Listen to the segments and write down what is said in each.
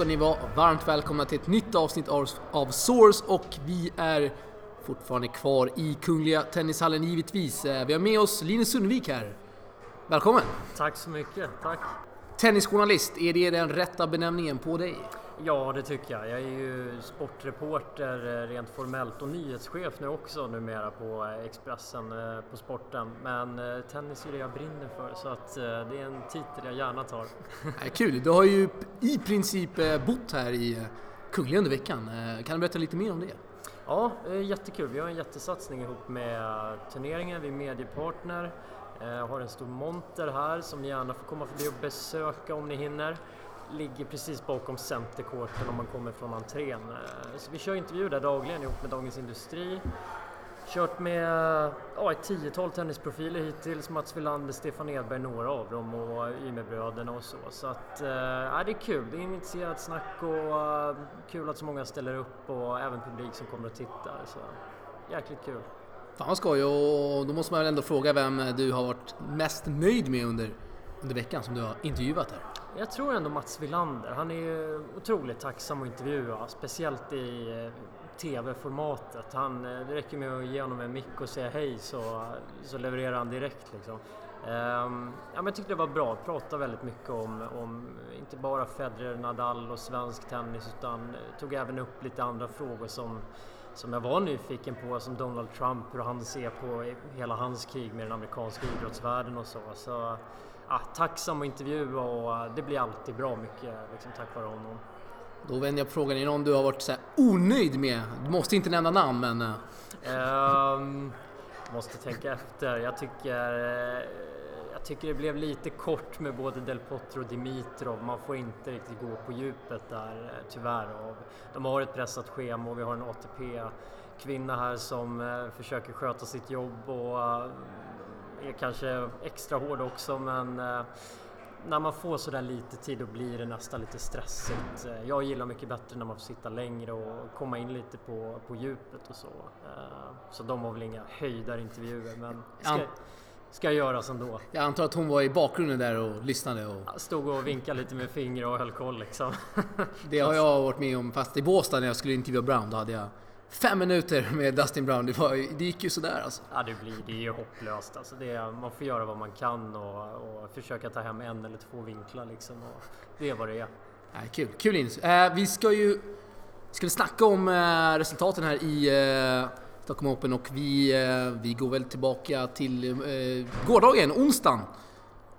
Ska ni vara varmt välkomna till ett nytt avsnitt av, av Source och vi är fortfarande kvar i Kungliga Tennishallen givetvis. Eh, Vi har med oss Linus Sundvik här. Välkommen! Tack så mycket, tack. Tennisjournalist, är det den rätta benämningen på dig? Ja, det tycker jag. Jag är ju sportreporter eh, rent formellt och nyhetschef nu också numera på eh, Expressen eh, på sporten. Men tennis är det jag brinner för så att det är en titel jag gärna tar. Kul, du har ju i princip bott här i Kungliga under veckan. Kan du berätta lite mer om det? Ja, jättekul. Vi har en jättesatsning ihop med turneringen. Vi är mediepartner. Eh, har en stor monter här som ni gärna får komma förbi och besöka om ni hinner. Ligger precis bakom centercourten om man kommer från entrén. Eh, så vi kör intervjuer där dagligen ihop med Dagens Industri. Kört med ja, ett tiotal tennisprofiler hittills. Mats Wilander, Stefan Edberg, några av dem och Ymerbröderna och så. Så att, eh, ja, det är kul. Det är initierat snack och eh, kul att så många ställer upp och även publik som kommer och tittar. Så jäkligt kul. Fan vad skoj och då måste man väl ändå fråga vem du har varit mest nöjd med under, under veckan som du har intervjuat här? Jag tror ändå Mats Wilander. Han är ju otroligt tacksam att intervjua, speciellt i eh, TV-formatet. Han, eh, det räcker med att ge honom en mick och säga hej så, så levererar han direkt. Liksom. Ehm, ja, men jag tyckte det var bra, prata väldigt mycket om, om inte bara Federer, Nadal och svensk tennis utan eh, tog även upp lite andra frågor som, som jag var nyfiken på, som Donald Trump, hur han ser på hela hans krig med den amerikanska idrottsvärlden och så. så tacksam att intervjua och eh, det blir alltid bra mycket liksom, tack vare honom. Då vänder jag på frågan, är någon du har varit så här onöjd med? Du måste inte nämna namn men... Ehm, måste tänka efter. Jag tycker, eh, jag tycker det blev lite kort med både Del Potro och Dimitrov. Man får inte riktigt gå på djupet där tyvärr. Och de har ett pressat schema och vi har en ATP-kvinna här som försöker sköta sitt jobb och är kanske extra hård också men eh, när man får sådär lite tid då blir det nästan lite stressigt. Eh, Jag gillar mycket bättre när man får sitta längre och komma in lite på, på djupet och så. Eh, Så de var väl inga höjdarintervjuer men ska, ska göras ändå. Jag antar att hon var i bakgrunden där och lyssnade och Stod och vinkade lite med fingrar och höll koll liksom. det har jag varit med om fast i Båstad när jag skulle intervjua Brown då hade jag fem minuter med Dustin Brown. Det, var, det gick ju sådär alltså. Ja, det blir det är ju hopplöst. Alltså det man får göra vad man kan och, och försöka ta hem en eller två vinklar liksom. Det är vad det är. Nej, kul, kul Linus. Eh, vi ska ju ska vi snacka om eh, resultaten här i eh, Stockholm Open och vi, eh, vi går väl tillbaka till eh, gårdagen, onsdagen.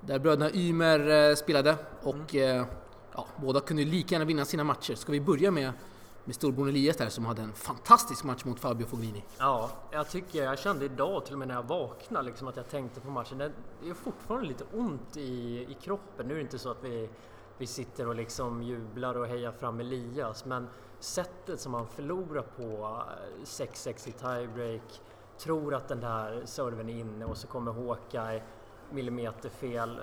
Där bröderna Ymer eh, spelade och eh, ja, båda kunde lika gärna vinna sina matcher. Ska vi börja med, med storbror Elias där som hade en fantastisk match mot Fabio Fognini. Ja, jag tycker, jag kände idag till och med när jag vaknade liksom att jag tänkte på matchen. Det är fortfarande lite ont i, i kroppen. Nu är det inte så att vi, vi sitter och liksom jublar och hejar fram Elias, men sättet som han förlorar på, 6-6 i tiebreak, tror att den där serven är inne och så kommer Håkai millimeterfel.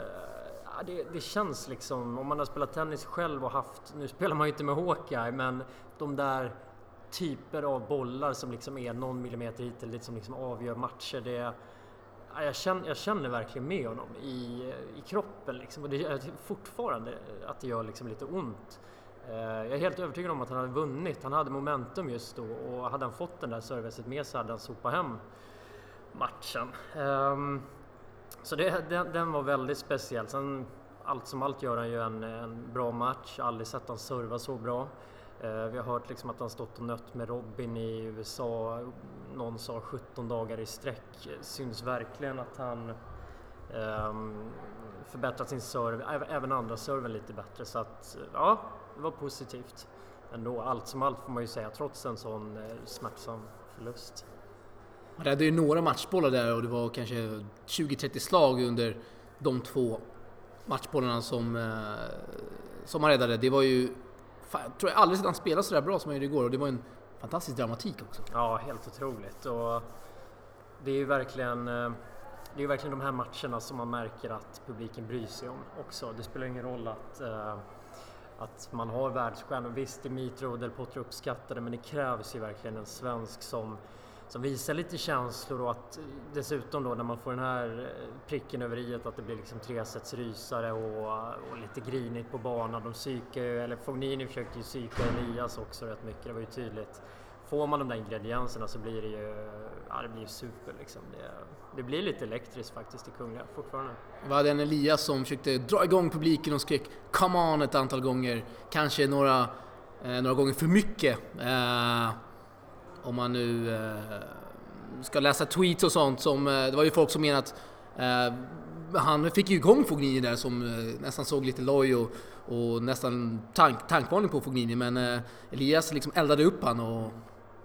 Det, det känns liksom, om man har spelat tennis själv och haft, nu spelar man ju inte med Håkai, men de där typer av bollar som liksom är någon millimeter hit eller dit som liksom avgör matcher. Det, jag, känner, jag känner verkligen med honom i, i kroppen liksom. och det är fortfarande att det gör liksom lite ont. Eh, jag är helt övertygad om att han hade vunnit. Han hade momentum just då och hade han fått den där servicet med sig hade han sopat hem matchen. Ehm, så det, den, den var väldigt speciell. Sen allt som allt gör han ju en, en bra match. Aldrig sett han serva så bra. Eh, vi har hört liksom att han stått och nött med Robin i USA. Någon sa 17 dagar i sträck. Syns verkligen att han um, förbättrat sin serve, Även- andra serven lite bättre. Så att ja, det var positivt ändå. Allt som allt får man ju säga trots en sån eh, smärtsam förlust. Han räddade ju några matchbollar där och det var kanske 20-30 slag under de två matchbollarna som, eh, som han räddade. Det var ju... Fan, jag tror jag aldrig sett han spela sådär bra som han gjorde igår och det var en fantastisk dramatik också. Ja, helt otroligt. Och det är ju verkligen, eh, det är verkligen de här matcherna som man märker att publiken bryr sig om också. Det spelar ingen roll att, eh, att man har världsstjärnor. Visst, Dimitro och Del Potro uppskattade, men det krävs ju verkligen en svensk som, som visar lite känslor och att eh, dessutom då när man får den här eh, pricken över i att det blir liksom tresets rysare och, och lite grinigt på banan. De psykar ju, eller Fognini försökte ju psyka Elias också rätt mycket, det var ju tydligt. Får man de där ingredienserna så blir det ju, ja, det blir ju super liksom. Det, det blir lite elektriskt faktiskt i Kungliga fortfarande. Vi hade en Elias som försökte dra igång publiken och skrek “Come on” ett antal gånger. Kanske några, eh, några gånger för mycket. Eh, om man nu eh, ska läsa tweets och sånt som, eh, det var ju folk som menade att eh, han fick ju igång Fognini där som eh, nästan såg lite loj och, och nästan tank, tankvarning på Fognini men eh, Elias liksom eldade upp han och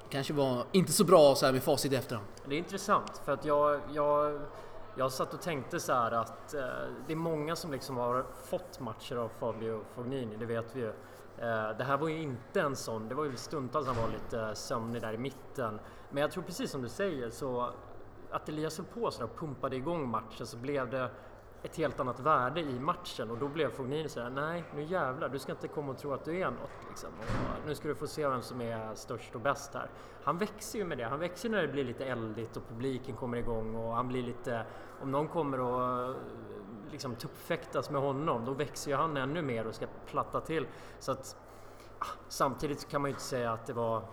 kanske var inte så bra så här med facit i efterhand. Det är intressant för att jag, jag, jag satt och tänkte så här att eh, det är många som liksom har fått matcher av Fabio Fognini, det vet vi ju. Eh, det här var ju inte en sån, det var ju stundtals han var lite eh, sömnig där i mitten. Men jag tror precis som du säger så att Elias höll på så och pumpade igång matchen så blev det ett helt annat värde i matchen och då blev Fognini sådär, nej nu jävlar, du ska inte komma och tro att du är något. Liksom. Och nu ska du få se vem som är störst och bäst här. Han växer ju med det, han växer när det blir lite eldigt och publiken kommer igång och han blir lite, om någon kommer och liksom tuppfäktas med honom, då växer ju han ännu mer och ska platta till. Så att, ah, samtidigt kan man ju inte säga att det var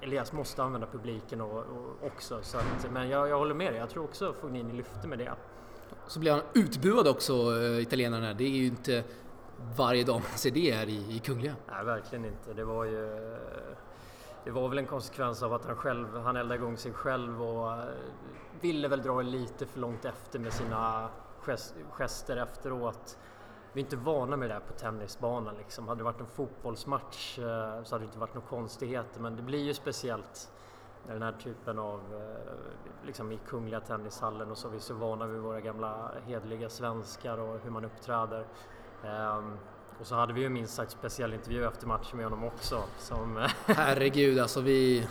Elias måste använda publiken och, och också. Så att, men jag, jag håller med dig, jag tror också Fognini lyfte med det. Så blev han utbuad också, äh, italienarna. Det är ju inte varje dag man ser det här i, i Kungliga. Nej, verkligen inte. Det var ju... Det var väl en konsekvens av att han själv, han eldade igång sig själv och eh, ville väl dra lite för långt efter med sina gester efteråt. Vi är inte vana med det här på tennisbanan liksom. Hade det varit en fotbollsmatch eh, så hade det inte varit några konstigheter men det blir ju speciellt när den här typen av, eh, liksom i Kungliga Tennishallen och så, vi är så vana vid våra gamla hedliga svenskar och hur man uppträder. Ehm, och så hade vi ju minst sagt speciell intervju efter matchen med honom också. Som Herregud alltså, vi,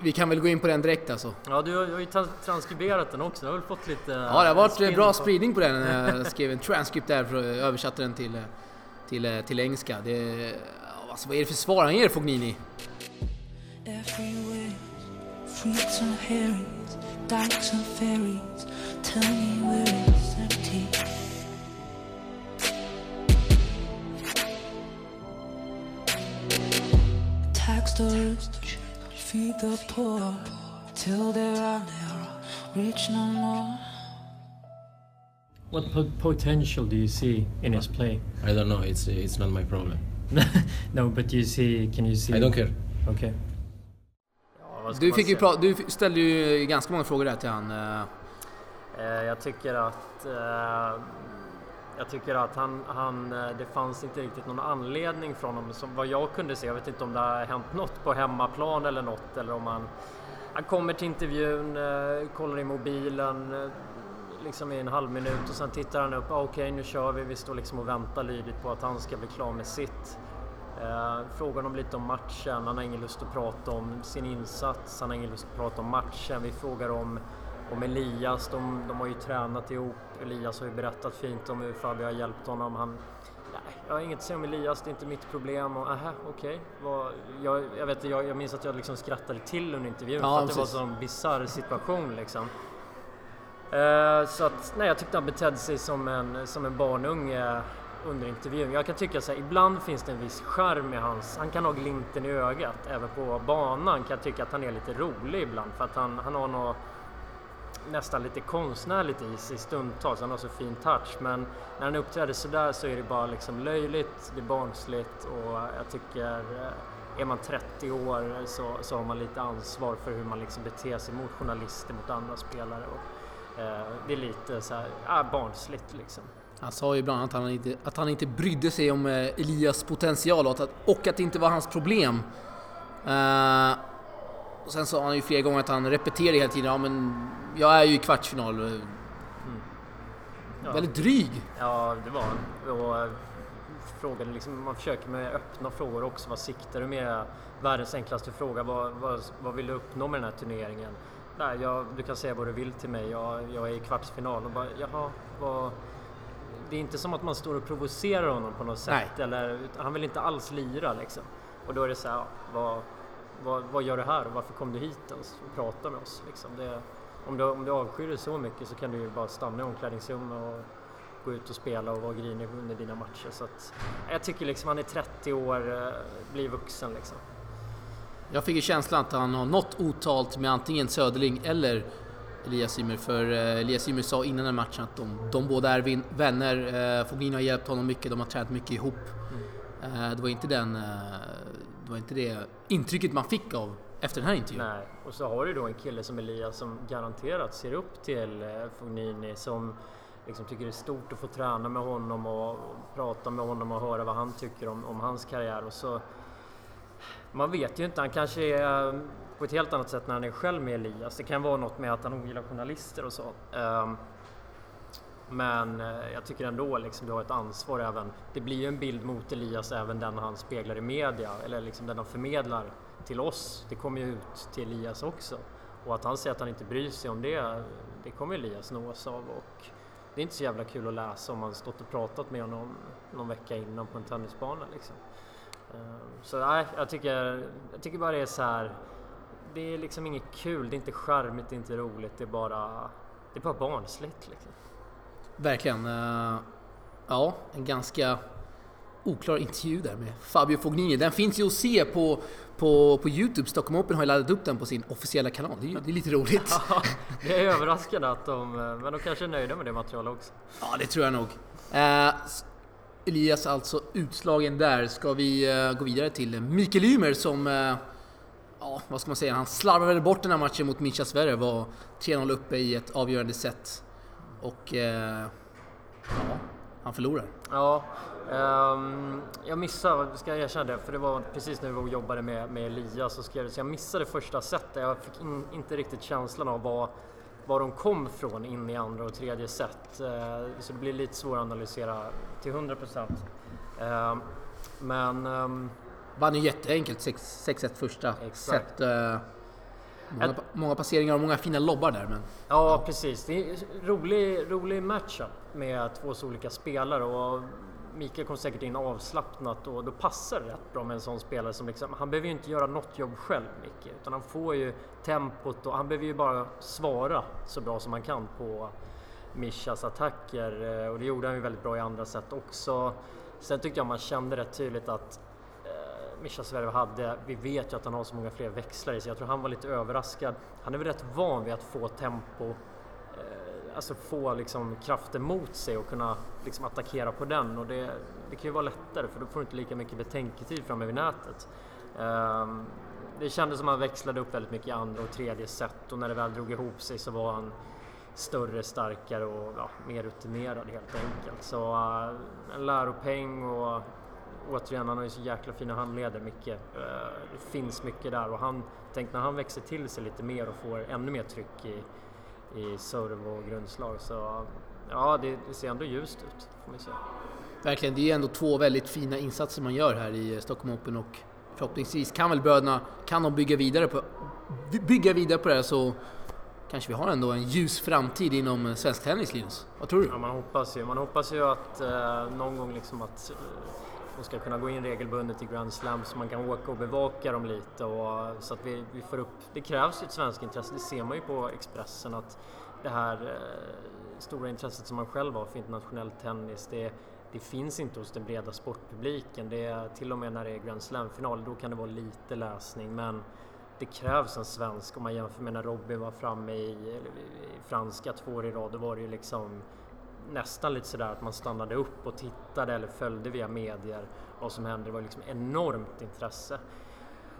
vi kan väl gå in på den direkt alltså. Ja, du har, ju transkriberat den också. Du har väl fått lite... Ja, det har varit bra på. spridning på den. Jag skrev en transcript där och översatte den till, till, till engelska. Det, alltså, vad är det för svar han ger Fognini? fruits and herrings, dykes and fairies. Tell me where it's empty. Tax the rich, feed the poor, till there are never rich no more. What po potential do you see in his play? I don't know. It's it's not my problem. no, but you see. Can you see? I don't care. Okay. Du, fick ju du ställde ju ganska många frågor där till han. Eh. Eh, jag tycker att eh, jag tycker att han, han, eh, det fanns inte riktigt någon anledning från honom som vad jag kunde se. Jag vet inte om det har hänt något på hemmaplan eller något eller om han, han kommer till intervjun, eh, kollar i mobilen eh, liksom i en halv minut och sen tittar han upp. Ah, okej, okay, nu kör vi. Vi står liksom och väntar lydigt på att han ska bli klar med sitt. Eh, frågar honom lite om matchen. Han har ingen lust att prata om sin insats. Han har ingen lust att prata om matchen. Vi frågar om, om Elias. De, de har ju tränat ihop. Elias har ju berättat fint om hur Fabio har hjälpt honom. Han, nej, jag har inget att säga om Elias, det är inte mitt problem. Och, aha, okej. Okay. Jag, jag, vet, jag, jag minns att jag liksom skrattade till under intervjun ja, för att det var en sån bisarr situation liksom. Uh, så att, nej, jag tyckte han betedde sig som en, som en barnunge under intervjun. Jag kan tycka så här, ibland finns det en viss charm i hans... Han kan ha glimten i ögat. Även på banan kan jag tycka att han är lite rolig ibland för att han, han har något nästan lite konstnärligt i sig stundtals. Han har så fin touch men när han uppträder sådär så är det bara liksom löjligt, det är barnsligt och jag tycker eh, är man 30 år så, så har man lite ansvar för hur man liksom beter sig mot journalister, mot andra spelare. Och, eh, det är lite så här, ah, barnsligt liksom. Han sa ju bland annat att han inte, att han inte brydde sig om eh, Elias potential och att, och att det inte var hans problem. Uh, och sen sa han ju flera gånger att han repeterade hela tiden, ja men jag är ju i kvartsfinal. Mm. Ja. Väldigt dryg. Ja, det var han. Och eh, frågade liksom, man försöker med öppna frågor också. Vad siktar du med? Världens enklaste fråga. Vad, vad, vad vill du uppnå med den här turneringen? Nej, jag, du kan säga vad du vill till mig. Jag, jag är i kvartsfinal. Och bara, jaha, vad det är inte som att man står och provocerar honom på något sätt. Eller, han vill inte alls lira liksom. Och då är det så här, vad, vad, vad gör du här och varför kom du hit ens och prata med oss? Liksom. Det, om, du, om du avskyr det så mycket så kan du ju bara stanna i omklädningsrummet och gå ut och spela och vara grinig under dina matcher. Så att, jag tycker liksom han är 30 år, eh, blir vuxen liksom. Jag fick ju känslan att han har något otalt med antingen Söderling eller Elias Ymer. För eh, Elias Ymer sa innan den matchen att de, de båda är vänner. Eh, Fognini har hjälpt honom mycket, de har tränat mycket ihop. Eh, det var inte den... Det var inte det intrycket man fick av efter den här intervjun. Nej, och så har du då en kille som Elias som garanterat ser upp till eh, Fognini som liksom tycker det är stort att få träna med honom och, och prata med honom och höra vad han tycker om, om hans karriär. Och så, man vet ju inte, han kanske är eh, på ett helt annat sätt när han är själv med Elias. Det kan vara något med att han ogillar journalister och så. Ehm, men eh, jag tycker ändå liksom du har ett ansvar även. Det blir ju en bild mot Elias även den han speglar i media eller liksom den han förmedlar till oss. Det kommer ju ut till Elias också. Och att han säger att han inte bryr sig om det, det kommer Elias nås av. Och det är inte så jävla kul att läsa om man stått och pratat med honom någon vecka innan på en tennisbana liksom. Ehm, så nej, jag tycker, jag tycker bara det är så här. Det är liksom inget kul, det är inte charmigt, det är inte roligt, det är bara, det är bara barnsligt liksom. Verkligen. eh, ja, en ganska oklar intervju där med Fabio Fognini. Den finns ju att se på, på, på Youtube. Stockholm Open har ju laddat upp den på sin officiella kanal. Det är, det är lite roligt. Ja, det är överraskande att de, men de kanske är nöjda med det materialet också. Ja, det tror jag nog. Eh, Elias alltså utslagen där. Ska vi eh, gå vidare till Mikael Ymer som... Eh, ja, vad ska man säga? Han slarvade bort den här matchen mot Mischa Sverre. Var 3-0 uppe i ett avgörande set. Och... Eh, ja, han förlorar. Ja, ehm, jag missade, ska jag erkänna det, för det var precis när vi var och jobbade med, med Elias och skrev så jag missade första setet. Jag fick in, inte riktigt känslan av vad, var de kom från in i andra och tredje set. Eh, så det blir lite svårt att analysera till 100 procent. Ehm, men ehm, Vann ju jätteenkelt 6 6-1 första Exakt. set. Eh, många, många passeringar och många fina lobbar där men... Ja, precis. Det är en rolig, rolig matchup med två så olika spelare och Mikael kom säkert in avslappnat och då passar det rätt bra med en sån spelare som liksom, han behöver ju inte göra något jobb själv Micke, utan han får ju tempot och han behöver ju bara svara så bra som han kan på Mishas attacker eh, och det gjorde han ju väldigt bra i andra set också. Sen tyckte jag man kände rätt tydligt att Mischa Sverige hade, vi vet ju att han har så många fler växlar i sig. Jag tror han var lite överraskad. Han är väl rätt van vid att få tempo, eh, alltså få liksom kraften mot sig och kunna liksom attackera på den. Och det, det kan ju vara lättare för då får du inte lika mycket betänketid framme vid nätet. Ehm, det kändes som att han växlade upp väldigt mycket i andra och tredje set och när det väl drog ihop sig så var han större, starkare och ja, mer rutinerad helt enkelt. Så eh, en läropeng och återigen, han har ju så jäkla fina handleder, Micke. Eh, det finns mycket där och han, tänk när han växer till sig lite mer och får ännu mer tryck i, i serve och grundslag så ja, det, det ser ändå ljust ut får man säga. Verkligen, det är ändå två väldigt fina insatser man gör här i Stockholm Open och förhoppningsvis kan väl bröderna, kan de bygga vidare på, bygga vidare på det här så kanske vi har ändå en ljus framtid inom svensk tennis, Linus. Vad tror du? Ja, man hoppas ju, man hoppas ju att eh, någon gång liksom att eh, de ska kunna gå in regelbundet i Grand Slam så man kan åka och bevaka dem lite och så att vi, vi får upp, det krävs ju ett svenskt intresse, det ser man ju på Expressen att det här eh, stora intresset som man själv har för internationell tennis, det, det finns inte hos den breda sportpubliken. Det är, till och med när det är Grand Slam-final, då kan det vara lite läsning men det krävs en svensk om man jämför med när Robin var framme i, i franska två år i rad, då var det ju liksom nästan lite sådär att man stannade upp och tittade eller följde via medier vad som hände. Det var liksom enormt intresse.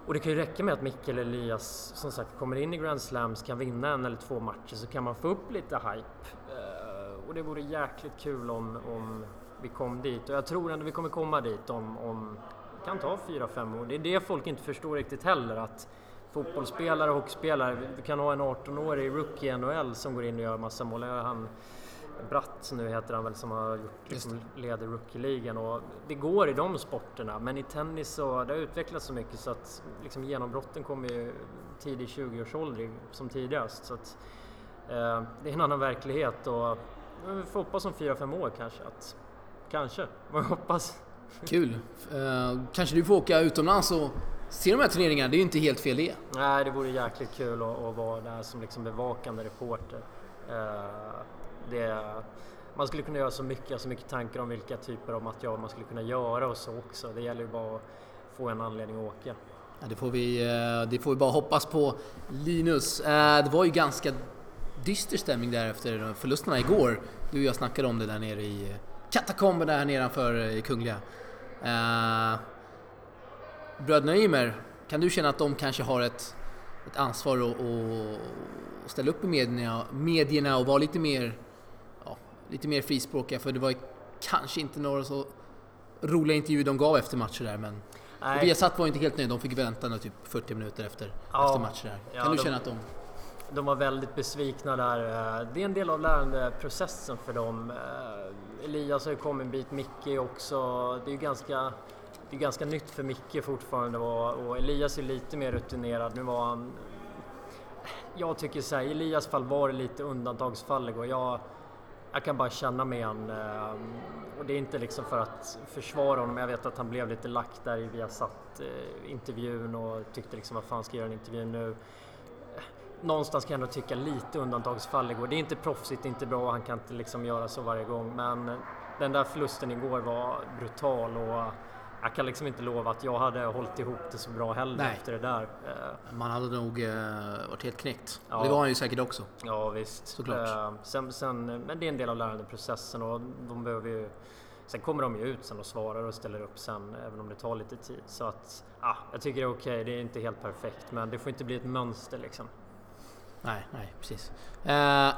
Och det kan ju räcka med att Mikkel Elias som sagt kommer in i Grand Slams, kan vinna en eller två matcher så kan man få upp lite hype. Eh, och det vore jäkligt kul om, om vi kom dit och jag tror ändå vi kommer komma dit om, om det kan ta fyra fem år. Det är det folk inte förstår riktigt heller att fotbollsspelare och hockeyspelare, du kan ha en 18-årig rookie i NHL som går in och gör massa mål. Han, Bratt nu heter han väl som har gjort, liksom, leder rookie-ligan och det går i de sporterna men i tennis så det har utvecklats så mycket så att liksom, genombrotten kommer ju tidig 20-årsålder som tidigast så att eh, det är en annan verklighet och vi får hoppas om 4-5 år kanske att kanske, man hoppas. Kul! Eh, kanske du får åka utomlands och se de här turneringarna. Det är ju inte helt fel det. Nej, det vore jäkligt kul att, att vara där som liksom bevakande reporter. Eh, det, man skulle kunna göra så mycket, så mycket tankar om vilka typer av material man skulle kunna göra och så också. Det gäller ju bara att få en anledning att åka. Ja, det, får vi, eh, det får vi bara hoppas på. Linus, eh, det var ju ganska dyster stämning där efter förlusterna igår. Du och jag snackade om det där nere i katakomberna här nedanför eh, Kungliga. Bröderna Ymer, kan du känna att de kanske har ett, ett ansvar att, att ställa upp i medierna, medierna och vara lite mer, lite mer frispråkiga? För det var kanske inte några så roliga intervjuer de gav efter matcher där men Nej. Viasat var inte helt nöjda, de fick vänta typ 40 minuter efter, ja, efter matcher där. Kan ja, du de, känna att de... De var väldigt besvikna där. Det är en del av lärandeprocessen för dem. Elias har ju kommit en bit, Micke också. Det är ju ganska det är ganska nytt för Micke fortfarande och Elias är lite mer rutinerad. Nu var han... Jag tycker så här, i Elias fall var det lite undantagsfall igår. Jag, jag kan bara känna med han. Ehm, och det är inte liksom för att försvara honom. Jag vet att han blev lite lack där i Viasat-intervjun eh, och tyckte liksom vad fan ska jag göra en intervju nu? Någonstans kan jag ändå tycka lite undantagsfall igår. Det är inte proffsigt, inte bra, och han kan inte liksom göra så varje gång. Men den där förlusten igår var brutal och jag kan liksom inte lova att jag hade hållit ihop det så bra heller Nej. efter det där. Eh, Man hade nog eh, varit helt knäckt. Ja. Det var han ju säkert också. Ja visst. Såklart. Eh, sen, sen, men det är en del av lärandeprocessen och de behöver ju Sen kommer de ju ut sen och svarar och ställer upp sen även om det tar lite tid. Så att, ja, jag tycker det är okej. Okay. Det är inte helt perfekt men det får inte bli ett mönster liksom. Nej, nej precis. Eh,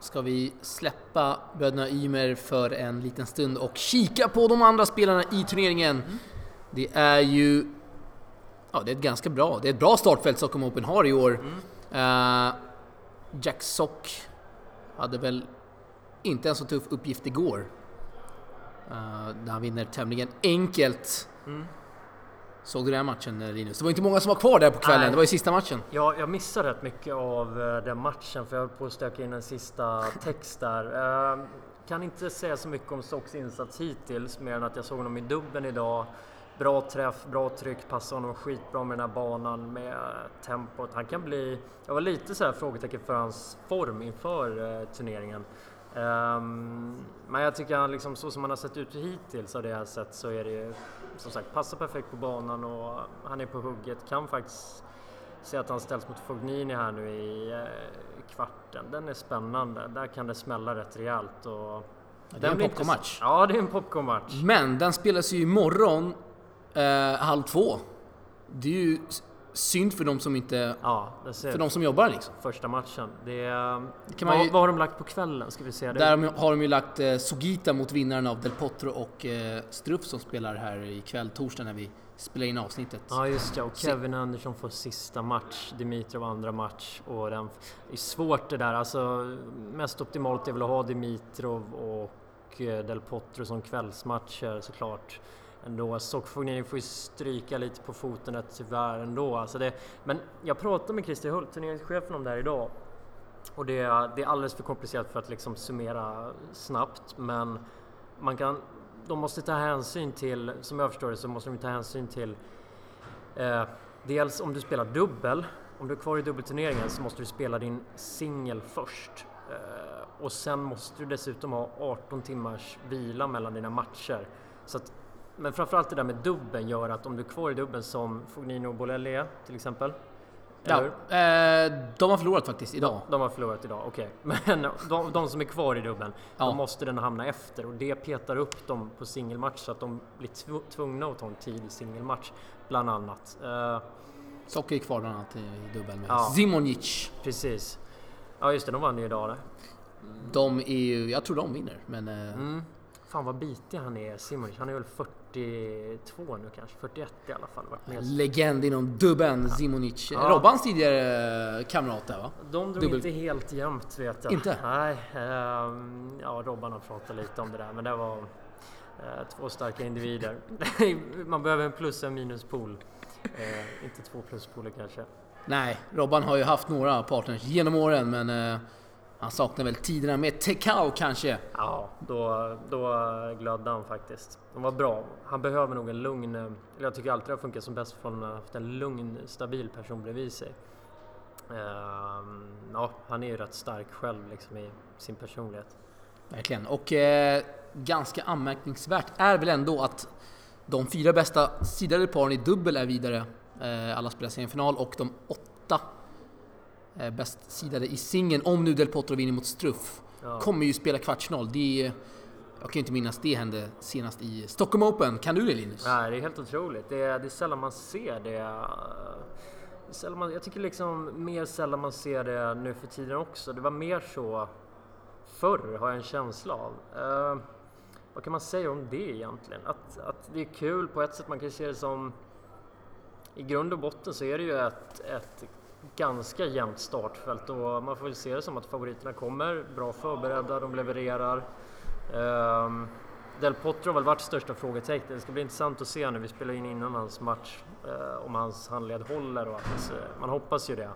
ska vi släppa bröderna Ymer för en liten stund och kika på de andra spelarna i turneringen. Mm. Det är ju... Ja, det är ett ganska bra, det är ett bra startfält Stockholm Open har i år. Mm. Uh, Jack Sock hade väl inte en så tuff uppgift igår. Uh, där han vinner tämligen enkelt. Mm. Såg du den matchen eh, Linus? Det var inte många som var kvar där på kvällen, Nej. det var ju sista matchen. Ja, jag missade rätt mycket av eh, den matchen för jag höll på att stöka in en sista text där. Uh, kan inte säga så mycket om Stocks insats hittills mer än att jag såg honom i dubben idag. Bra träff, bra tryck, passar honom skitbra med den här banan med tempot. Han kan bli... Jag var lite så här frågetecken för hans form inför turneringen. Um, men jag tycker han liksom, så som han har sett ut hittills av det jag sett så är det ju som sagt passar perfekt på banan och han är på hugget. Kan faktiskt se att han ställs mot Fognini här nu i eh, kvarten. Den är spännande. Där kan det smälla rätt rejält. Och ja, det är en popcornmatch. Ja, det är en popcornmatch. Men den spelas ju imorgon eh, halv två. Det är ju synd för de som inte... Ja, för de som jobbar liksom. Första matchen. Det är, kan vad, ju, vad har de lagt på kvällen? Ska vi se. Där har de ju lagt eh, Sugita mot vinnaren av Del Potro och eh, Struff som spelar här ikväll, torsdag, när vi spelar in avsnittet. Ja, just det. Och Kevin Andersson får sista match, Dimitrov andra match. Och den, det är svårt det där. Alltså, mest optimalt är väl att ha Dimitrov och eh, Del Potro som kvällsmatcher såklart ändå. Sockfognini får ju stryka lite på foten tyvärr ändå. Alltså det, men jag pratade med Christer Hult, turneringschefen, om det här idag. Och det, det är alldeles för komplicerat för att liksom summera snabbt. Men man kan, de måste ta hänsyn till, som jag förstår det, så måste de ta hänsyn till eh, dels om du spelar dubbel. Om du är kvar i dubbelturneringen så måste du spela din singel först. Eh, och sen måste du dessutom ha 18 timmars vila mellan dina matcher. Så att men framförallt det där med dubben gör att om du är kvar i dubben som Fognino och Bolelli till exempel. Ja, eh, de har förlorat faktiskt idag. De, har förlorat idag, okej. Okay. Men de, de, som är kvar i dubben, ja. då måste den hamna efter och det petar upp dem på singelmatch så att de blir tvungna att ta en tidig singelmatch, bland annat. Eh, Socker är kvar bland annat i dubbeln med ja. Zimonic. Precis. Ja just det, de vann ju idag. De är ju, jag tror de vinner, men... Eh, mm. Fan vad bitig han är, Simonic. Han är väl 42 nu kanske, 41 i alla fall. Legend inom dubben, ja. Simonic. Ja. Robbans tidigare kamrat där va? De drog Dubbel. inte helt jämnt vet jag. Inte? Nej. Um, ja, Robban har pratat lite om det där, men det var uh, två starka individer. Man behöver en plus och en minuspool. Uh, inte två pluspooler kanske. Nej, Robban har ju haft några partners genom åren, men uh, Han saknar väl tiderna med Tekau kanske? Ja, då, då glödde han faktiskt. De var bra. Han behöver nog en lugn... Eller jag tycker alltid det har funkat som bäst från haft en lugn, stabil person bredvid sig. Ehm, ja, han är ju rätt stark själv liksom i sin personlighet. Verkligen. Och eh, ganska anmärkningsvärt är väl ändå att de fyra bästa sidade paren i dubbel är vidare. Eh, alla spelar semifinal och de åtta eh, bäst sidade i singeln, om nu Del Potro vinner mot Struff, Ja. kommer ju spela kvartsfinal. Det är, jag kan ju inte minnas det hände senast i Stockholm Open. Kan du det Linus? Nej, det är helt otroligt. Det är, det är sällan man ser det. Sällan man, jag tycker liksom mer sällan man ser det nu för tiden också. Det var mer så förr, har jag en känsla av. Eh, vad kan man säga om det egentligen? Att, att det är kul på ett sätt, man kan ju se det som... I grund och botten så är det ju ett, ett ganska jämnt startfält och man får väl se det som att favoriterna kommer bra förberedda, de levererar. Um, Del Potro har väl varit största frågetecknet. Det ska bli intressant att se när vi spelar in innan hans match uh, om hans handled håller och att uh, man hoppas ju det.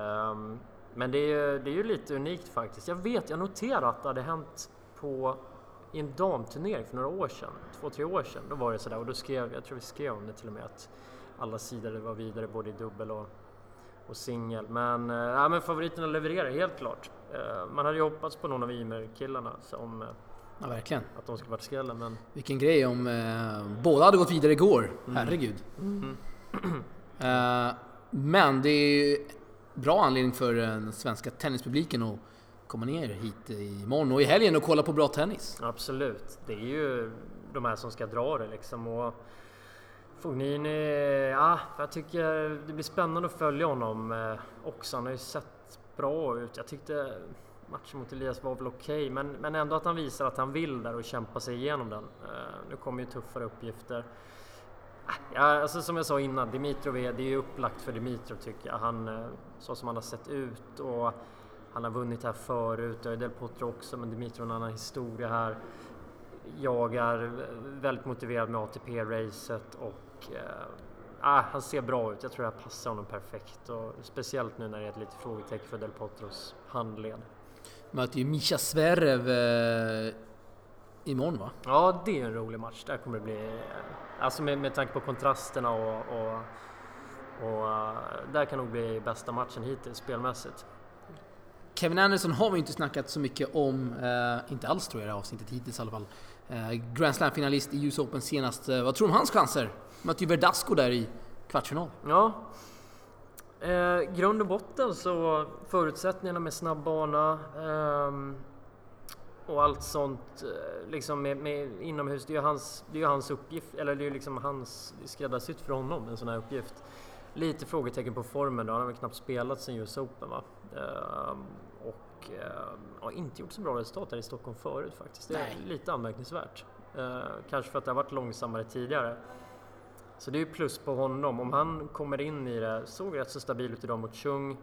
Um, men det är, ju, det är ju lite unikt faktiskt. Jag vet, jag noterade att det hade hänt på i en damturnering för några år sedan, två, tre år sedan. Då var det sådär och då skrev, jag tror vi skrev om det till och med att alla sidor var vidare både i dubbel och, och singel. Men, äh, men favoriterna levererar helt klart. Äh, man hade ju hoppats på någon av Ymer-killarna som Ja, verkligen. att de skulle varit skrällen men Vilken grej om eh, båda hade gått vidare igår. Herregud. Eh, men det är ju bra anledning för den svenska tennispubliken att komma ner hit imorgon och i helgen och kolla på bra tennis. absolut. Det är ju de här som ska dra det liksom. Och Fognini, ja, jag tycker det blir spännande att följa honom eh, också. Han har ju sett bra ut. Jag tyckte matchen mot Elias var väl okej, men, men ändå att han visar att han vill där och kämpa sig igenom den. Eh, nu kommer ju tuffare uppgifter. Ah, ja, alltså som jag sa innan, Dimitrov är, det är ju upplagt för Dimitrov tycker jag. Han, eh, så som han har sett ut och han har vunnit här förut, det har ju Del Potro också, men Dimitrov har en annan historia här. Jag är väldigt motiverad med ATP-racet och eh, ah, han ser bra ut. Jag tror det här passar honom perfekt och speciellt nu när det är ett litet frågetecken för Del Potros handled. Möter ju Mischa Zverev eh, imorgon va? Ja, det är en rolig match. Där kommer det bli... Alltså med, med tanke på kontrasterna och... och, och eh, där kan nog bli bästa matchen hittills spelmässigt. Kevin Anderson har vi inte snackat så mycket om, eh, inte alls tror jag i det här avsnittet hittills i alla fall. Eh, Grand Slam-finalist i US Open senast. Eh, vad tror du om hans chanser? Mötte ju Verdasco där i kvartsfinal. Ja. Eh, grund och botten så förutsättningarna med snabb bana ehm, och allt sånt eh, liksom med, med inomhus. Det är ju hans, det är hans uppgift, eller det är ju liksom hans skräddarsytt för honom en sån här uppgift. Lite frågetecken på formen då. Han har väl knappt spelat sen US Open va? Ehm, och ehm, har inte gjort så bra resultat här i Stockholm förut faktiskt. Det är Nej. lite anmärkningsvärt. Eh, kanske för att det har varit långsammare tidigare. Så det är ju plus på honom. Om han kommer in i det, såg rätt så stabil ut idag mot Chung.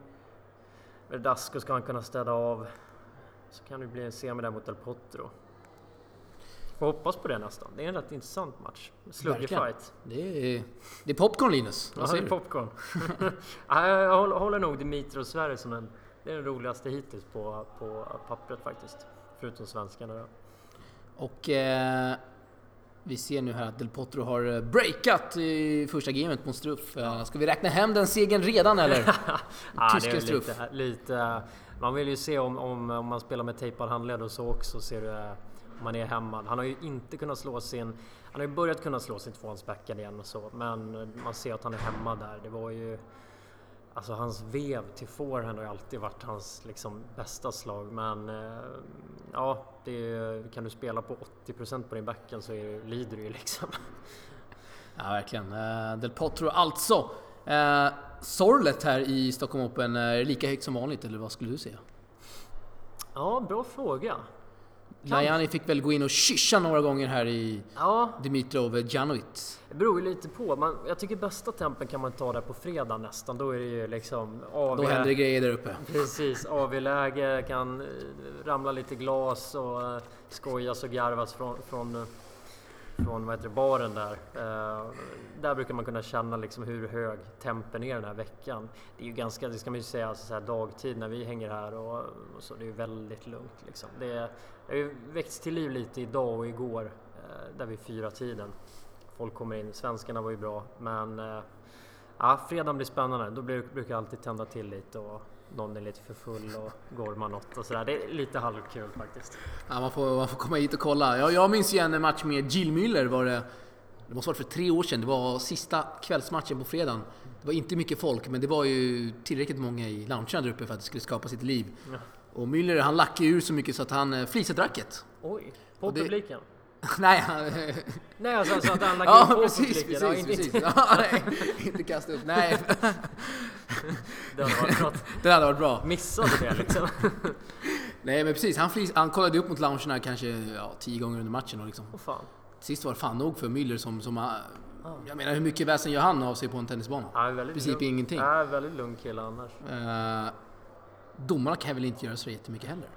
Verdasco ska han kunna städa av. Så kan det bli en semi där mot Del Potro. Får hoppas på det nästan. Det är en rätt intressant match. Verkligen. fight. Det är, det är popcorn Linus. Vad Ja, det säger är popcorn. Ja, jag håller, håller nog Dimitri och Sverige som den, det är den roligaste hittills på, på pappret faktiskt. Förutom svenskarna då. Och eh, vi ser nu här att Del Potro har eh, breakat i första gamet mot Struff. Eh, ska vi räkna hem den segern redan eller? Tyska är Struff. lite, lite, man vill ju se om, om, om man spelar med tejpad handled och så också ser du eh, om man är hemma. Han har ju inte kunnat slå sin... Han har ju börjat kunna slå sin tvåhandsbackhand igen och så, men man ser att han är hemma där. Det var ju... Alltså hans vev till forehand har alltid varit hans liksom, bästa slag, men eh, ja, är, kan du spela på 80% på din backhand så är, lider du ju liksom. Ja, verkligen. Eh, Del Potro alltså. Eh, Sorlet här i Stockholm Open, är lika högt som vanligt eller vad skulle du säga? Ja, bra fråga. Lajani fick väl gå in och kyscha några gånger här i Ja, Dimitrov Djanovic. Det beror ju lite på. Man, jag tycker bästa tempen kan man ta där på fredag nästan. Då är det ju liksom AV. Då händer det grejer där uppe. Precis, AV-läge, kan eh, ramla lite glas och eh, skojas och garvas från, från, eh, från vad heter det, baren där. Eh, där brukar man kunna känna liksom hur hög tempen är den här veckan. Det är ju ganska, det ska man ju säga, alltså så här dagtid när vi hänger här och, och så, det är ju väldigt lugnt liksom. Det, det har ju väckts till liv lite idag och igår, eh, där vid fyra tiden. Folk kommer in, svenskarna var ju bra, men eh, ja, fredagen blir spännande. Då blir, brukar jag alltid tända till lite och någon är lite för full och gormar något och sådär. Det är lite halvkul faktiskt. Ja, man, får, man får komma hit och kolla. Jag, jag minns ju en match med Jill Müller. Var det, det måste varit för tre år sedan. Det var sista kvällsmatchen på fredagen. Det var inte mycket folk, men det var ju tillräckligt många i loungen där uppe för att det skulle skapa sitt liv. Ja. Och Müller han lackade ur så mycket så att han eh, flisadrack ett. Oj, på det- publiken? Nej, han... Nej, alltså, alltså att han lagt Ja, på precis, publiken? precis, ja, inte, precis. Ja, nej, inte kasta upp. Nej, Det hade varit något. det hade varit bra. Missade det liksom. Nej, men precis. Han, flis, han kollade upp mot loungerna kanske ja, tio gånger under matchen och liksom. Fan. Sist var det fan nog för Müller som... som ah, jag menar, hur mycket väsen gör han av sig på en tennisbana? Ja, I princip lugn. ingenting. Ja, väldigt lugn kille annars. Eh, domarna kan väl inte göra så jättemycket heller?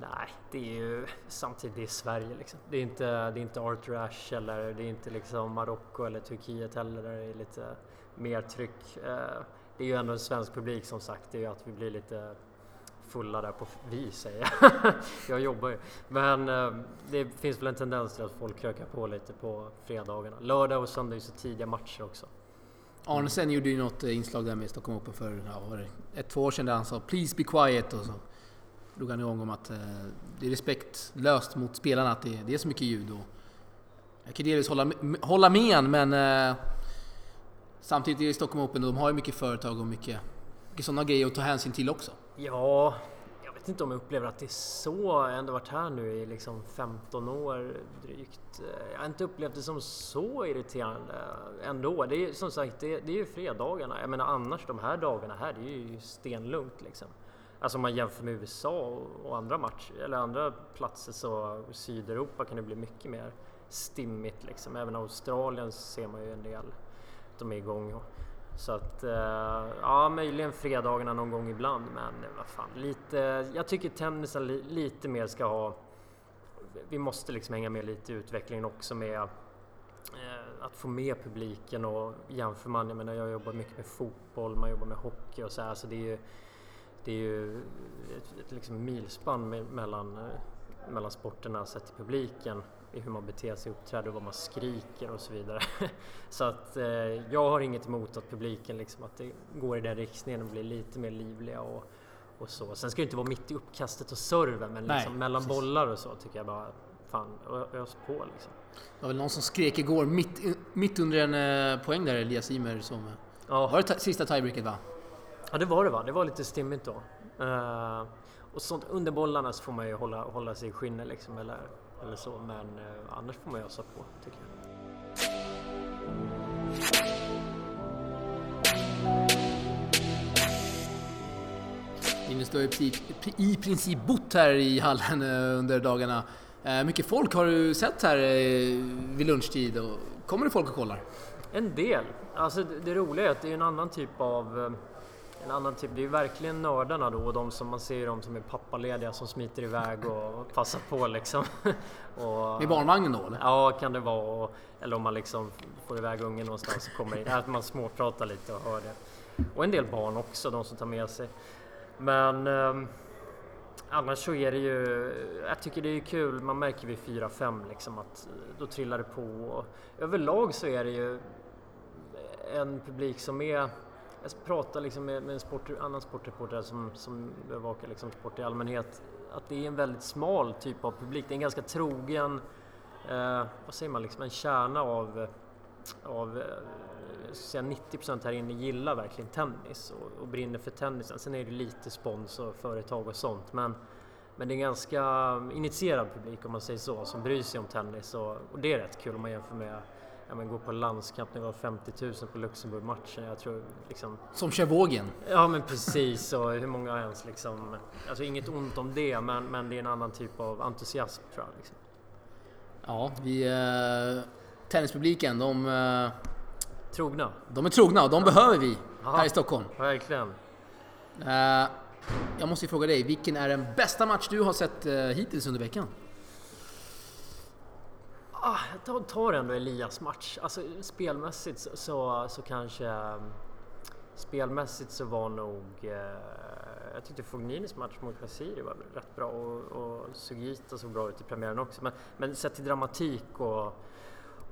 Nej, det är ju samtidigt det är Sverige liksom. Det är inte, det är inte Arthur Ashe eller det är inte liksom Marocko eller Turkiet heller där det är lite mer tryck. Eh, Det är ju ändå en svensk publik som sagt. Det är ju att vi blir lite fulla där på vi säger jag. jag jobbar ju. Men eh, det finns väl en tendens till att folk krökar på lite på fredagarna. Lördag och söndag är ju så tidiga matcher också. Arnesen gjorde ju något eh, inslag där med Stockholm Open för ja, ett, två år sedan där han sa “Please be quiet” och så drog han igång om att eh, det är respektlöst mot spelarna att det, det är så mycket ljud. Och jag kan delvis hålla, hålla med men eh, samtidigt är det Stockholm Open och de har ju mycket företag och mycket, mycket sådana grejer att ta hänsyn till också. Ja, jag vet inte om jag upplever att det är så. Jag har ändå varit här nu i liksom 15 år drygt. Jag har inte upplevt det som så irriterande ändå. Det är som sagt, det, det är ju fredagarna. Jag menar annars de här dagarna här, det är ju stenlugnt liksom. Alltså om man jämför med USA och, andra matcher, eller andra platser så Sydeuropa kan det bli mycket mer stimmigt liksom. Även Australien ser man ju en del de är igång. Så att, eh, ja möjligen fredagarna någon gång ibland men vad fan, lite, jag tycker tennisen li, lite mer ska ha, vi måste liksom hänga med lite i utvecklingen också med eh, att få med publiken och jämför man, jag menar jag jobbar mycket med fotboll, man jobbar med hockey och så här så det är ju, det är ju ett, ett liksom milspann mellan, mellan sporterna sett till publiken i hur man beter sig, uppträder och vad man skriker och så vidare. Så att eh, jag har inget emot att publiken liksom att det går i den riktningen och blir lite mer livliga och, och så. Sen ska det inte vara mitt i uppkastet och serven men Nej, liksom mellan precis. bollar och så tycker jag bara fan ös på liksom. Det var väl någon som skrek igår mitt, mitt under en eh, poäng där, Elias Ymer som... Ja, Var det ta- sista tiebreaket va? ja det var det va, det var lite stimmigt då. Eh, och sånt under bollarna så får man ju hålla, hålla sig i skinnet liksom eller, eller så men eh, annars får man ösa på tycker jag. Linus, du har ju i princip- bott här i hallen eh, under dagarna. Eh, Mycket folk har du sett här vid lunchtid. Och kommer det folk och kollar? En del. Alltså det, roliga är att det är en annan typ av en annan typ, det är ju verkligen nördarna då och de som man ser de som är pappalediga som smiter iväg och passar på liksom. och, Med barnvagnen då eller? Ja, kan det vara. Eller om man liksom får iväg ungen någonstans och kommer in. Att man småpratar lite och hör det. Och en del barn också, de som tar med sig. Men ehm, annars så är det ju, jag tycker det är kul, man märker vid 4-5 liksom att eh, då trillar det på. Och överlag så är det ju en publik som är jag pratar liksom med, med en sport, annan sportreporter som, som bevakar liksom sport i allmänhet. Att det är en väldigt smal typ av publik. Det är en ganska trogen, eh, vad säger man, liksom en kärna av, av eh, säga 90% här inne gillar verkligen tennis och, och brinner för tennisen. Sen är det lite spons och företag och sånt. Men, men det är en ganska initierad publik om man säger så, som bryr sig om tennis. Och, och det är rätt kul om man jämför med ja, men gå på landskamp när det var 50 000 på Luxemburg-matchen. Jag tror liksom Som kör vågen. Ja men precis och hur många ens liksom Alltså inget ont om det men, men det är en annan typ av entusiasm tror jag. Liksom. Ja, vi... Eh, tennispubliken, de, eh, Trogna, de är trogna och de behöver vi Ja. här i Stockholm. verkligen. Eh, jag måste ju fråga dig, vilken är den bästa match du har sett eh, hittills under veckan? Ah, jag tar- ändå Elias match. Alltså spelmässigt så, så, så kanske... Ehm, spelmässigt så var nog... Eh, jag tyckte Fogninis match mot Kassiri var rätt bra och, och Sugita såg bra ut i premiären också. Men, men sett till dramatik och,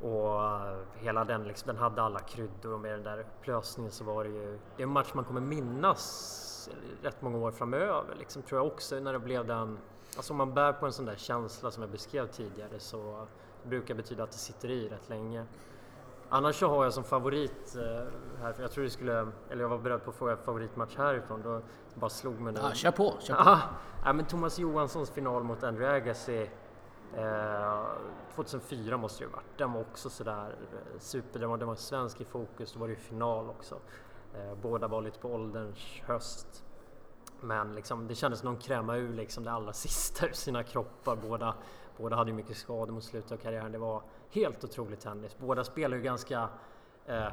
och eh, hela den, liksom, den hade alla kryddor och med den där upplösningen så var det ju... Det är en match man kommer minnas rätt många år framöver liksom, tror jag också när det blev den... Alltså om man bär på en sån där känsla som jag beskrev tidigare så brukar betyda att det sitter i rätt länge. Annars så har jag som favorit eh, här, jag tror du skulle, eller jag var beredd på att fråga favoritmatch härifrån, då bara slog mig nu. Ja, kör på, kör på. Ah, ja, men Thomas Johanssons final mot Andrew Agassi eh, 2004 måste det ju varit. Den var också sådär eh, super, den var, den var svensk i fokus, då var det ju final också. Eh, båda var lite på ålderns höst. Men liksom, det kändes som de krämade ur liksom det allra sista ur sina kroppar. Båda, båda hade ju mycket skador mot slutet av karriären. Det var helt otrolig tennis. Båda spelade ju ganska eh,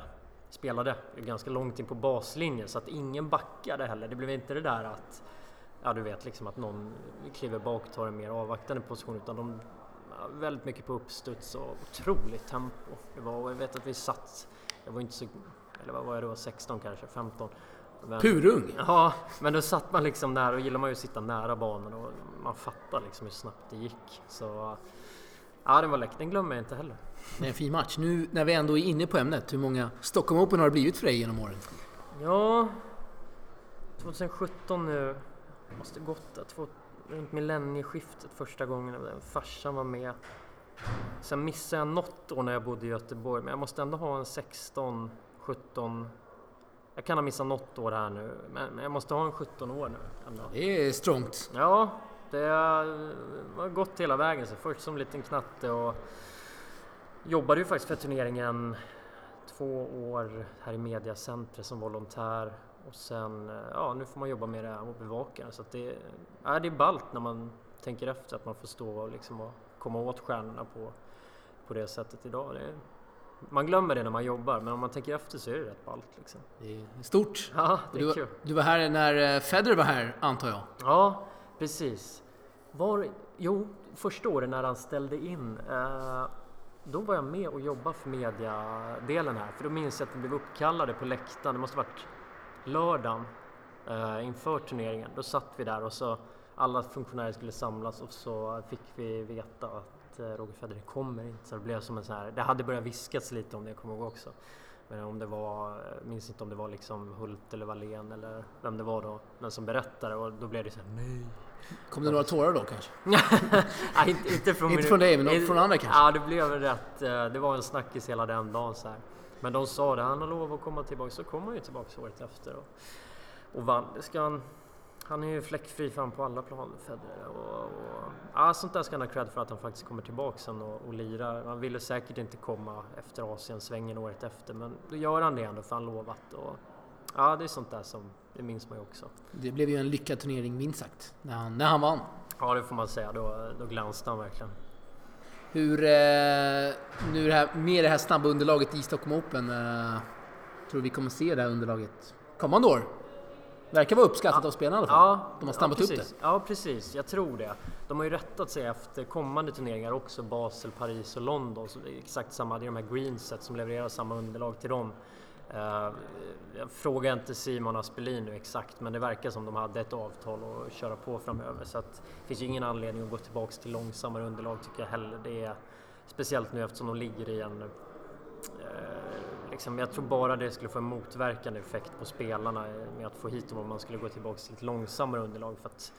spelade ju ganska långt in på baslinjen så att ingen backade heller. Det blev inte det där att ja, du vet liksom att någon kliver bak och tar en mer avvaktande position utan de väldigt mycket på uppstuds och otroligt tempo. Det var, jag vet att vi satt, jag var inte så, eller vad var jag då, 16 kanske, 15. Men, Purung! Ja, men då satt man liksom nära och gillar man ju att sitta nära banan och man fattar liksom hur snabbt det gick. Så ja, den var läcker. Den glömmer jag inte heller. Det är en fin match. Nu när vi ändå är inne på ämnet, hur många Stockholm Open har det blivit för dig genom åren? Ja, 2017 nu, måste gått där, två, runt millennieskiftet första gången när farsan var med. Sen missade jag något år när jag bodde i Göteborg, men jag måste ändå ha en 16, 17, jag kan ha missat något år här nu, men jag måste ha en 17 år nu. Ändå. Det är strongt. Ja, det har gått hela vägen. Så först som liten knatte och jobbade ju faktiskt för turneringen två år här i mediacentret som volontär och sen, ja nu får man jobba med det och bevaka. Så att det, ja, det är ballt när man tänker efter att man får stå och, liksom och komma åt stjärnorna på, på det sättet idag. Det, man glömmer det när man jobbar men om man tänker efter så är det rätt ballt liksom. Det är stort. Ja, det är Du, kul. du var här när eh, Federer var här, antar jag? Ja, precis. Var, jo, första året när han ställde in, eh, då var jag med och jobbade för mediadelen här. För då minns jag att vi blev uppkallade på läktaren, det måste varit lördagen eh, inför turneringen. Då satt vi där och så alla funktionärer skulle samlas och så fick vi veta att eh, Roger Federer kommer inte. Så det blev som en sån här, det hade börjat viskas lite om det, jag kommer ihåg också. Men om det var, jag minns inte om det var liksom Hult eller Wallén eller vem det var då, men som berättade och då blev det så här, nej. Kom det några tårar då kanske? Nej, inte, inte från, Inte från dig, men inte- från andra kanske? Ja, det blev rätt. eh, Det var en snackis hela den dagen så här. Men de sa det, han har lov att komma tillbaka. Så kom han ju tillbaka året efter och, och vann. Det ska han, han är ju fläckfri fram på alla plan, Federer. Och, och, ja, sånt där ska han ha cred för att han faktiskt kommer tillbaka sen och, och lirar. Han ville säkert inte komma efter Asiensvängen året efter, men då gör han det ändå för han lovat. Och, ja, det är sånt där som, det minns man ju också. Det blev ju en lyckad turnering minst sagt, när han, när han vann. Ja, det får man säga. Då, då glänste han verkligen. Hur, eh, nu det här, med det här snabba underlaget i Stockholm Open, eh, tror vi kommer se det här underlaget kommande år? Verkar vara uppskattat av spelarna i alla fall. Ja, De har snabbat ja, upp precis. Ja, precis. Jag tror det. De har ju rättat sig efter kommande turneringar också, Basel, Paris och London. Det är exakt samma, det är de här greenset som levererar samma underlag till dem. Eh, jag frågar inte Simon Aspelin nu exakt, men det verkar som de hade ett avtal att köra på framöver. Så att det finns ju ingen anledning att gå tillbaks till långsammare underlag tycker jag heller. Det är speciellt nu eftersom de ligger i en liksom, jag tror bara det skulle få en motverkande effekt på spelarna eh, med att få hit dem om man skulle gå tillbaka till ett långsammare underlag. För att,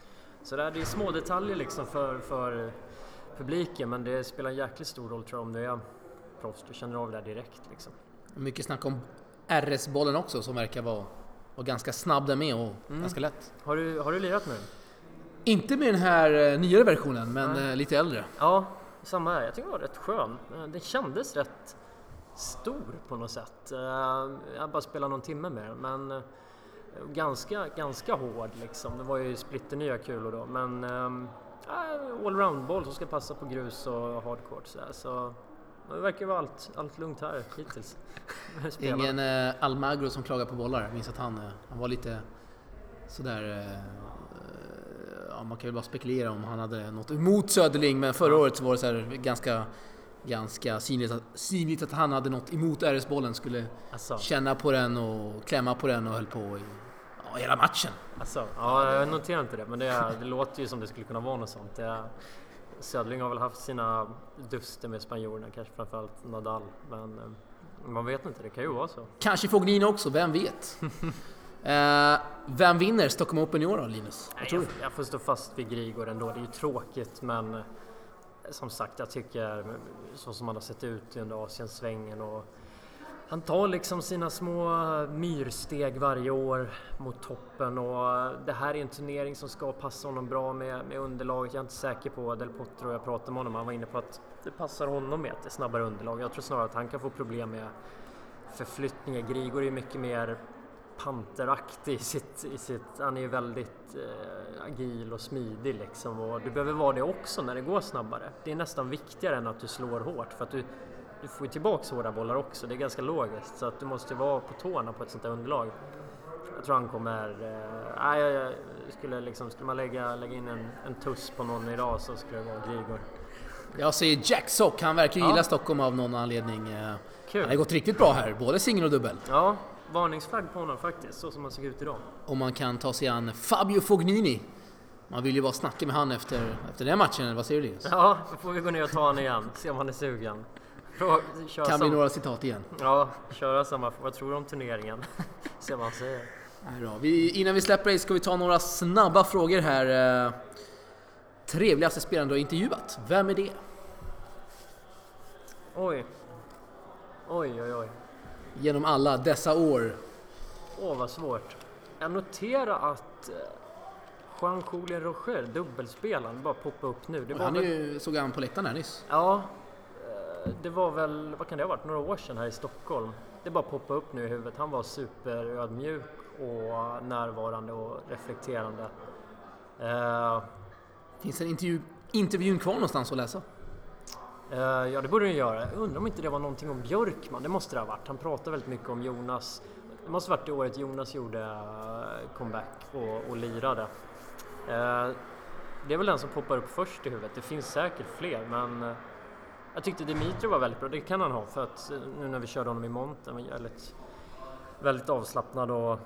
så där, det är små detaljer liksom för, för publiken men det spelar en jäkligt stor roll tror jag om du är proffs. Du känner av det där direkt. Liksom. Mycket snack om RS-bollen också som verkar vara, vara ganska snabb där med och Mm. ganska lätt. Har, du, har du lirat med den? Inte med den här eh, nyare versionen, men Nej. eh, lite äldre. Ja, samma här. Jag tycker den var rätt skön. Eh, Den kändes rätt stor på något sätt. Eh, Jag bara spelade någon timme med den men eh, ganska, ganska hård liksom. Det var ju splitternya kulor då men äh, allround-boll som ska passa på grus och hardcourt så, här. så det verkar vara allt, allt lugnt här hittills. Ingen eh, Almagro som klagar på bollar. Jag minns att han, han var lite sådär... Eh, ja, man kan ju bara spekulera om han hade något emot Söderling, men förra året så var det så här ganska ganska synligt att, synligt att han hade något emot RS-bollen. Skulle Alltså, känna på den och klämma på den och höll på i ja, hela matchen. alltså, ja, jag noterar inte det, men det, det låter ju som det skulle kunna vara något sånt. Det, Södling har väl haft sina duster med spanjorerna, kanske framförallt Nadal, men eh, man vet inte, det kan ju vara så. Kanske Fognini också, vem vet? eh, vem vinner Stockholm Open i år då, Linus? Nej, jag, jag får stå fast vid Grigor ändå. Det är ju tråkigt men som sagt, jag tycker så som han har sett ut under Asiensvängen och han tar liksom sina små myrsteg varje år mot toppen och det här är en turnering som ska passa honom bra med, med underlaget. Jag är inte säker på Del Potro, jag pratade med honom, han var inne på att det passar honom med ett snabbare underlag. Jag tror snarare att han kan få problem med förflyttningar. Grigor är ju mycket mer panteraktig i sitt, i sitt... Han är ju väldigt eh, agil och smidig liksom och du behöver vara det också när det går snabbare. Det är nästan viktigare än att du slår hårt för att du, du får ju tillbaks hårda bollar också. Det är ganska logiskt så att du måste vara på tårna på ett sånt här underlag. Jag tror han kommer... Eh, jag, skulle, liksom, skulle man lägga, lägga in en, en tuss på någon idag så skulle det vara Grigor. Jag säger Jack Sock, han verkar ju Ja. gilla Stockholm av någon anledning. Eh, Kul! Han har gått riktigt bra här, både singel och dubbel. Ja, varningsflagg på honom faktiskt, så som han såg ut idag. Om man kan ta sig an Fabio Fognini. Man vill ju bara snacka med han efter, efter den matchen, eller vad säger du Linus? Ja, då får vi gå ner och ta honom igen, se om han är sugen. Frå- köra Kan bli sam- några citat igen. Ja, köra samma. Vad tror du om turneringen? se vad han säger. Då. Vi, innan vi släpper dig ska vi ta några snabba frågor här. Eh, Trevligaste spelaren du har intervjuat? Vem är det? Oj. Oj, oj, oj. Genom alla dessa år. Åh, vad svårt. Jag noterar att eh, Juan Julien Roger, dubbelspelaren, bara poppade upp nu. Det Han är väl, ju, såg han på läktaren här nyss. Ja, eh, det var väl, vad kan det ha varit, några år sedan här i Stockholm. Det bara poppade upp nu i huvudet. Han var superödmjuk och närvarande och reflekterande. Eh, Finns en intervju, intervjun kvar någonstans att läsa? Eh, ja, det borde den göra. Jag undrar om inte det var någonting om Björkman. Det måste det ha varit. Han pratar väldigt mycket om Jonas. Det måste ha varit det året Jonas gjorde eh, comeback och, och lirade. Eh, det är väl den som poppar upp först i huvudet. Det finns säkert fler, men jag tyckte Dimitri var väldigt bra. Det kan han ha för att nu när vi körde honom i monten var väldigt, väldigt avslappnad och,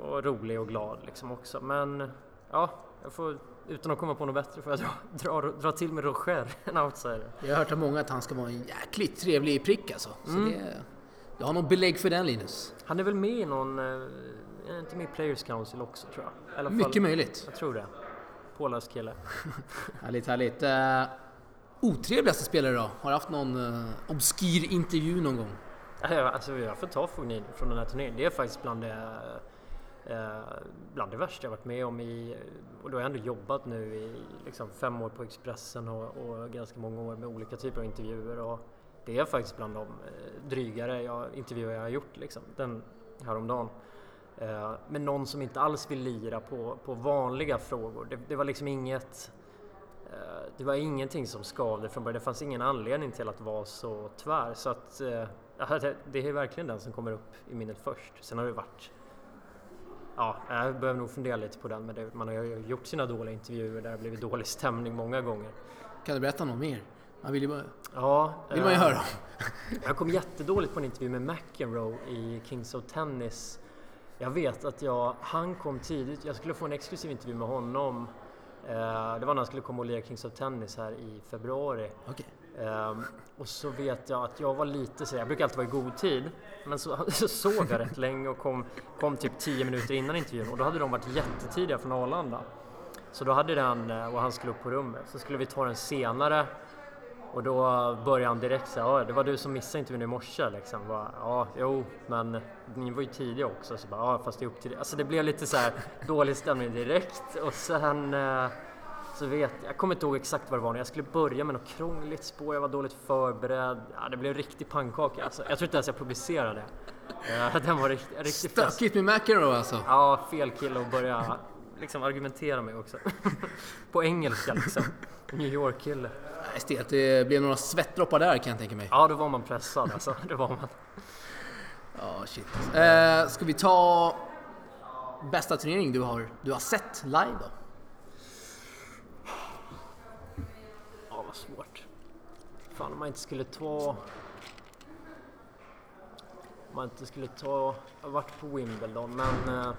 och rolig och glad liksom också. Men ja, jag får, utan att komma på något bättre får jag dra, dra, dra till med Roger, en outsider. Jag har hört av många att han ska vara en jäkligt trevlig prick alltså. Så Mm. det, jag har någon belägg för den Linus. Han är väl med i någon, eh, är inte med i Players Council också tror jag? I alla fall, Mycket möjligt. Jag tror det. Påläst kille. Härligt, härligt. Uh, otrevligaste spelare då? Har du haft någon uh, obskyr intervju någon gång? Alltså jag får ta Fognini från den här turneringen. Det är faktiskt bland det, eh, bland det värsta jag varit med om i, och då har jag ändå jobbat nu i liksom fem år på Expressen och, och ganska många år med olika typer av intervjuer och det är faktiskt bland de eh, drygare jag, intervjuer jag har gjort liksom, den häromdagen. Eh, men någon som inte alls vill lira på, på vanliga frågor. Det, det var liksom inget eh, det var ingenting som skavde från början. Det fanns ingen anledning till att vara så tvär. Så att, eh, det, det är verkligen den som kommer upp i minnet först. Sen har det varit... Ja, jag behöver nog fundera lite på den. Men det, man har ju gjort sina dåliga intervjuer där det har blivit dålig stämning många gånger. Kan du berätta något mer? Man vill ju bara, Ja, vill man ju eh, höra. Jag kom jättedåligt på en intervju med McEnroe i Kings of Tennis. Jag vet att jag, han kom tidigt, jag skulle få en exklusiv intervju med honom. Eh, det var när han skulle komma och lira Kings of Tennis här i februari. Okej. Um, och så vet jag att jag var lite så jag brukar alltid vara i god tid, men så, så såg jag rätt länge och kom, kom typ 10 minuter innan intervjun och då hade de varit jättetidiga från Arlanda. Så då hade den, eh, och han skulle upp på rummet, så skulle vi ta den senare och då började han direkt säga, ja det var du som missade intervjun i morse liksom. Bara, ja, jo, men ni var ju tidiga också. Så bara, ja fast det är upp till dig. Alltså det blev lite så här dålig stämning direkt och sen eh, så vet jag, kommer inte ihåg exakt vad det var nu. Jag skulle börja med något krångligt spår, jag var dåligt förberedd. Ja, det blev riktig pannkaka alltså. Jag tror inte ens jag publicerade det. Eh, Den var rikt, riktigt. Stökigt med McEnroe alltså. Ja, fel kille att börja liksom argumentera med också. På engelska liksom. New York-kille. Nej, stelt. Det blev några svettdroppar där kan jag tänka mig. Ja, då var man pressad alltså. Det var man. Ja, shit. Eh, ska vi ta bästa turnering du har, du har sett live då? Vad svårt. fan om man inte skulle ta... Om man inte skulle ta... Jag har varit på Wimbledon men eh,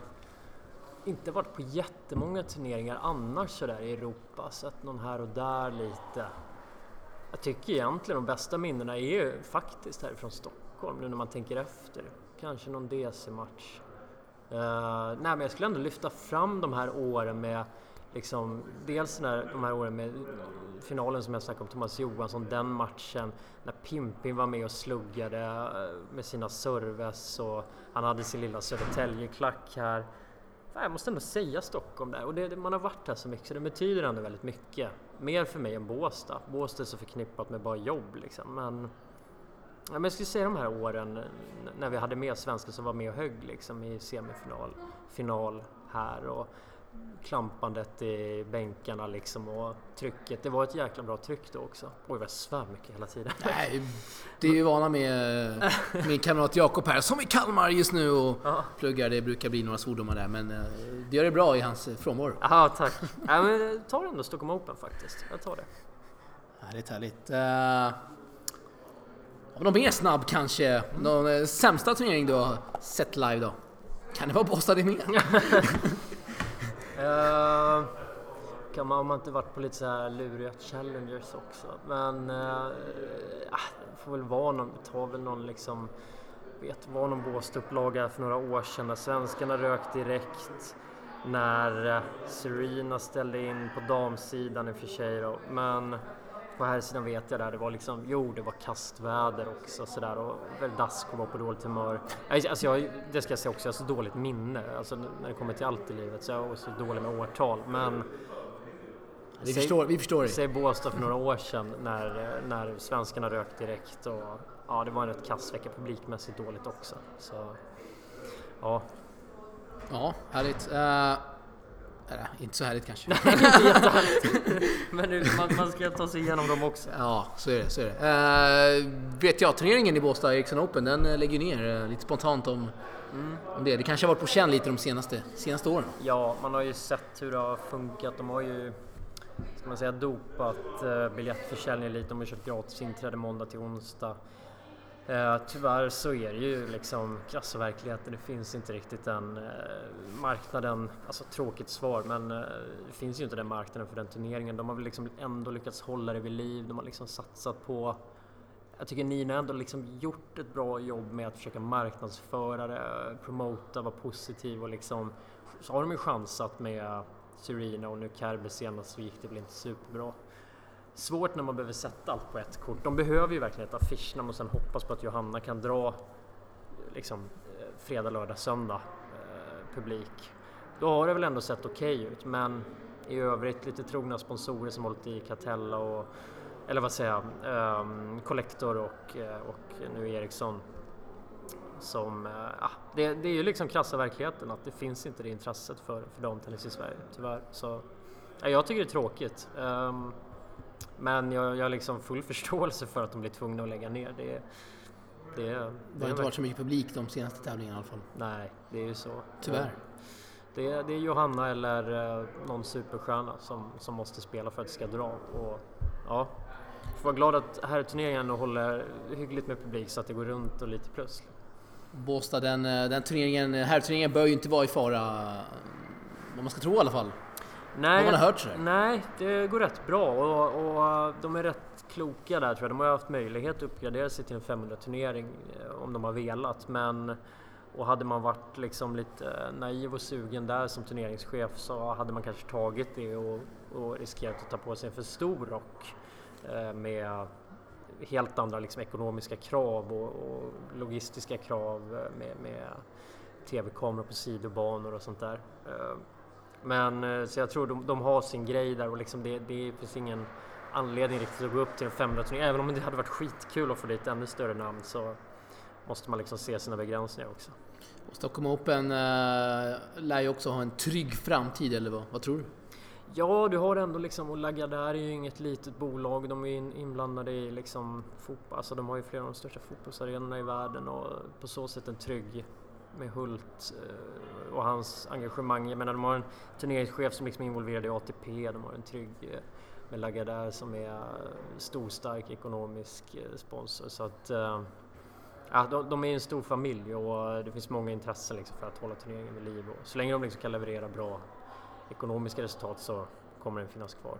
inte varit på jättemånga turneringar annars sådär i Europa. Sett någon här och där lite. Jag tycker egentligen de bästa minnena är ju faktiskt härifrån Stockholm nu när man tänker efter. Kanske någon DC-match. Uh, eh, nej men jag skulle ändå lyfta fram de här åren med liksom, dels när, de här åren med finalen som jag snackade om, Thomas Johansson, den matchen, när Pimpin var med och sluggade eh, med sina serves och han hade sin lilla Södertälje-klack här. Jag måste ändå säga Stockholm där och det, man har varit här så mycket så det betyder ändå väldigt mycket. Mer för mig än Båstad. Båstad är så förknippat med bara jobb liksom. Men, ja, men jag skulle säga de här åren när vi hade med svenskar som var med och högg liksom i semifinal, final här och klampandet i bänkarna liksom och trycket. Det var ett jäkla bra tryck då också. Oj vad jag svär mycket hela tiden. Nej, det är ju vana med min kamrat Jakob här som är i Kalmar just nu och ja. pluggar. Det brukar bli några svordomar där men eh, det gör det bra i hans frånvaro. Ja tack. Ja, men ta ändå Stockholm Open faktiskt. Jag tar det. Härligt, härligt. Uh, har någon mer snabb kanske? Någon sämsta turnering du har sett live då? Kan det vara Båstad det med? Uh, kan man, om man inte varit på lite så här luriga challengers också. Men uh, det får väl vara någon, ta väl någon liksom, vet var någon båstupplaga för några år sedan när svenskarna rök direkt. När eh, Serena ställde in på damsidan i och för sig då. Men på här sidan vet jag där det var liksom, jo det var kastväder också sådär och Verdasco var på dåligt humör. Alltså jag, det ska jag säga också, jag har så dåligt minne alltså när det kommer till allt i livet så jag är så dålig med årtal men vi, förstår, vi förstår. Säg Båstad för några år sedan när, när svenskarna rök direkt och ja det var en rätt kass vecka publikmässigt dåligt också. Så, ja. Ja, härligt. Uh... Eller, inte så härligt kanske. Men nu, man, man, ska ta sig igenom dem också. Ja, så är det. Så är det. Uh, vet jag, turneringen i Båstad, Ericsson Open, den uh, lägger ner uh, lite spontant om, mm. om det. Det kanske har varit på känn lite de senaste, senaste åren. Ja, man har ju sett hur det har funkat. De har ju ska man säga, dopat uh, biljettförsäljningen lite. De har kört gratis inträde måndag till onsdag. Eh, tyvärr så är det ju liksom krassa verkligheten. Det finns inte riktigt den eh, marknaden, alltså tråkigt svar, men eh, det finns ju inte den marknaden för den turneringen. De har väl liksom ändå lyckats hålla det vid liv. De har liksom satsat på jag tycker Nina ändå liksom gjort ett bra jobb med att försöka marknadsföra det, promota, vara positiv och liksom så har de ju chansat med Serena och nu Kerber senast så gick det väl inte superbra svårt när man behöver sätta allt på ett kort. De behöver ju verkligen ett affischnamn och sen hoppas på att Johanna kan dra liksom eh, fredag, lördag, söndag eh, publik. Då har det väl ändå sett okej okay ut men i övrigt lite trogna sponsorer som hållit i Catella och eller vad säger jag, um, Collector och, eh, och nu Ericsson. Som, uh, det, det är ju liksom krassa verkligheten att det finns inte det intresset för, för damtennis i Sverige tyvärr. Så ja, jag tycker det är tråkigt. Um, men jag, jag har liksom full förståelse för att de blir tvungna att lägga ner. Det, det, det, det har inte varit så mycket publik de senaste tävlingarna i alla fall. Nej, det är ju så. Tyvärr. Det, det är Johanna eller eh, någon superstjärna som, som måste spela för att det ska dra. Och, ja, får vara glad att herrturneringen håller hyggligt med publik så att det går runt och lite plus. Båstad, den, eh, den turneringen, herrturneringen bör ju inte vara i fara, vad man ska tro i alla fall. Nej, man har hört sådär. Nej, det går rätt bra och, och, de är rätt kloka där tror jag. De har haft möjlighet att uppgradera sig till en 500-turnering eh, om de har velat. Men, och hade man varit liksom lite naiv och sugen där som turneringschef så hade man kanske tagit det och, och riskerat att ta på sig en för stor rock eh, med helt andra liksom, ekonomiska krav och, och logistiska krav eh, med, med tv-kameror på sidobanor och sånt där. Men eh, så jag tror de, de har sin grej där och liksom det, det finns ingen anledning riktigt att gå upp till en 500 turnering. Även om det hade varit skitkul att få dit ännu större namn så måste man liksom se sina begränsningar också. Och Stockholm Open äh, lär ju också ha en trygg framtid, eller vad, vad tror du? Ja, du har ändå liksom, och Lagardère är ju inget litet bolag. De är in, inblandade i liksom fotboll, alltså de har ju flera av de största fotbollsarenorna i världen och på så sätt en trygg med Hult eh, och hans engagemang. Jag menar, de har en turneringschef som liksom är involverad i ATP, de har en trygg eh, med Lagardère som är eh, stor, stark ekonomisk sponsor. Så att, ja, de, de, är en stor familj och det finns många intressen liksom för att hålla turneringen vid liv. Och så länge de liksom kan leverera bra ekonomiska resultat så kommer den finnas kvar.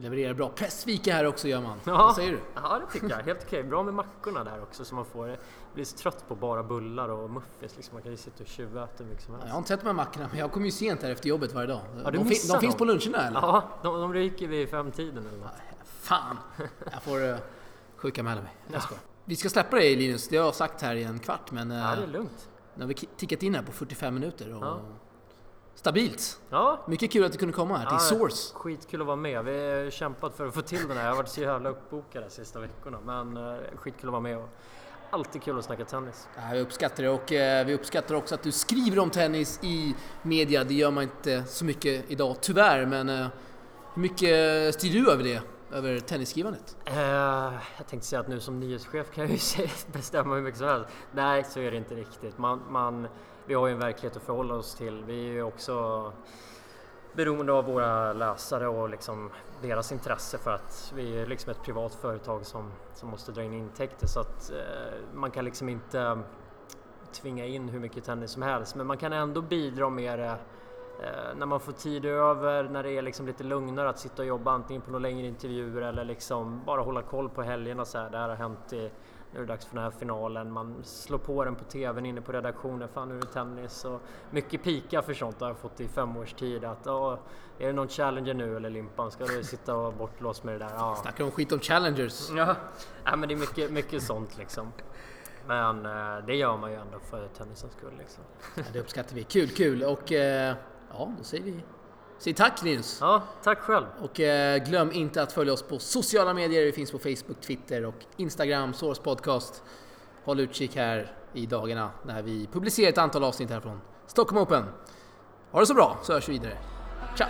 Levererar bra pressvika här också gör man. Ja. Vad säger du? Ja, det tycker jag. Helt okej. Bra med mackorna där också så man får bli så trött på bara bullar och muffins. Liksom. Man kan ju sitta och tjuväta hur mycket som helst. Jag har inte sett de här mackorna, men jag kommer ju sent här efter jobbet varje dag. Ja, de, missar de finns på luncherna eller? Ja, de, de ryker vid femtiden eller något. Fan! Jag får uh, sjukanmäla mig. Jag ska. Vi ska släppa dig Linus, det har jag sagt här i en kvart men uh, Ja, det är lugnt. nu har vi tickat in här på 45 minuter och. Stabilt. Ja, Mycket kul att du kunde komma här till Ja, Source. Skitkul att vara med. Vi har kämpat för att få till den här. Jag har varit så jävla uppbokad de sista veckorna. Men uh, skitkul att vara med och alltid kul att snacka tennis. Ja, vi uppskattar det och eh, vi uppskattar också att du skriver om tennis i media. Det gör man inte så mycket idag, tyvärr. Men eh, hur mycket styr du över det? Över tennisskrivandet? Eh, jag tänkte säga att nu som nyhetschef kan jag ju bestämma hur mycket som helst. Nej, så är det inte riktigt. Man, man, vi har ju en verklighet att förhålla oss till. Vi är ju också beroende av våra läsare och liksom deras intresse för att vi är liksom ett privat företag som, som måste dra in intäkter så att eh, man kan liksom inte tvinga in hur mycket tennis som helst men man kan ändå bidra med det eh, när man får tid över, när det är liksom lite lugnare att sitta och jobba antingen på några längre intervjuer eller liksom bara hålla koll på helgerna så här. Det här har hänt i nu är det dags för den här finalen. Man slår på den på TVn inne på redaktionen. Fan nu är det tennis. Och mycket pika för sånt har jag fått i fem års tid. Att, "Ja, är det någon challenger nu eller Limpan? Ska du sitta och bortblåst med det där? Ja. Snackar om skit om challengers. Ja, ja men det är mycket, mycket sånt liksom. Men eh, det gör man ju ändå för tennisens skull liksom. Ja, det uppskattar vi. Kul, kul. Och eh, ja, då säger vi säger tack Linus. Ja, tack själv. Och eh, glöm inte att följa oss på sociala medier. Vi finns på Facebook, Twitter och Instagram, Source Podcast. Håll utkik här i dagarna när vi publicerar ett antal avsnitt här från Stockholm Open. Ha det så bra så hörs vi vidare. Ciao!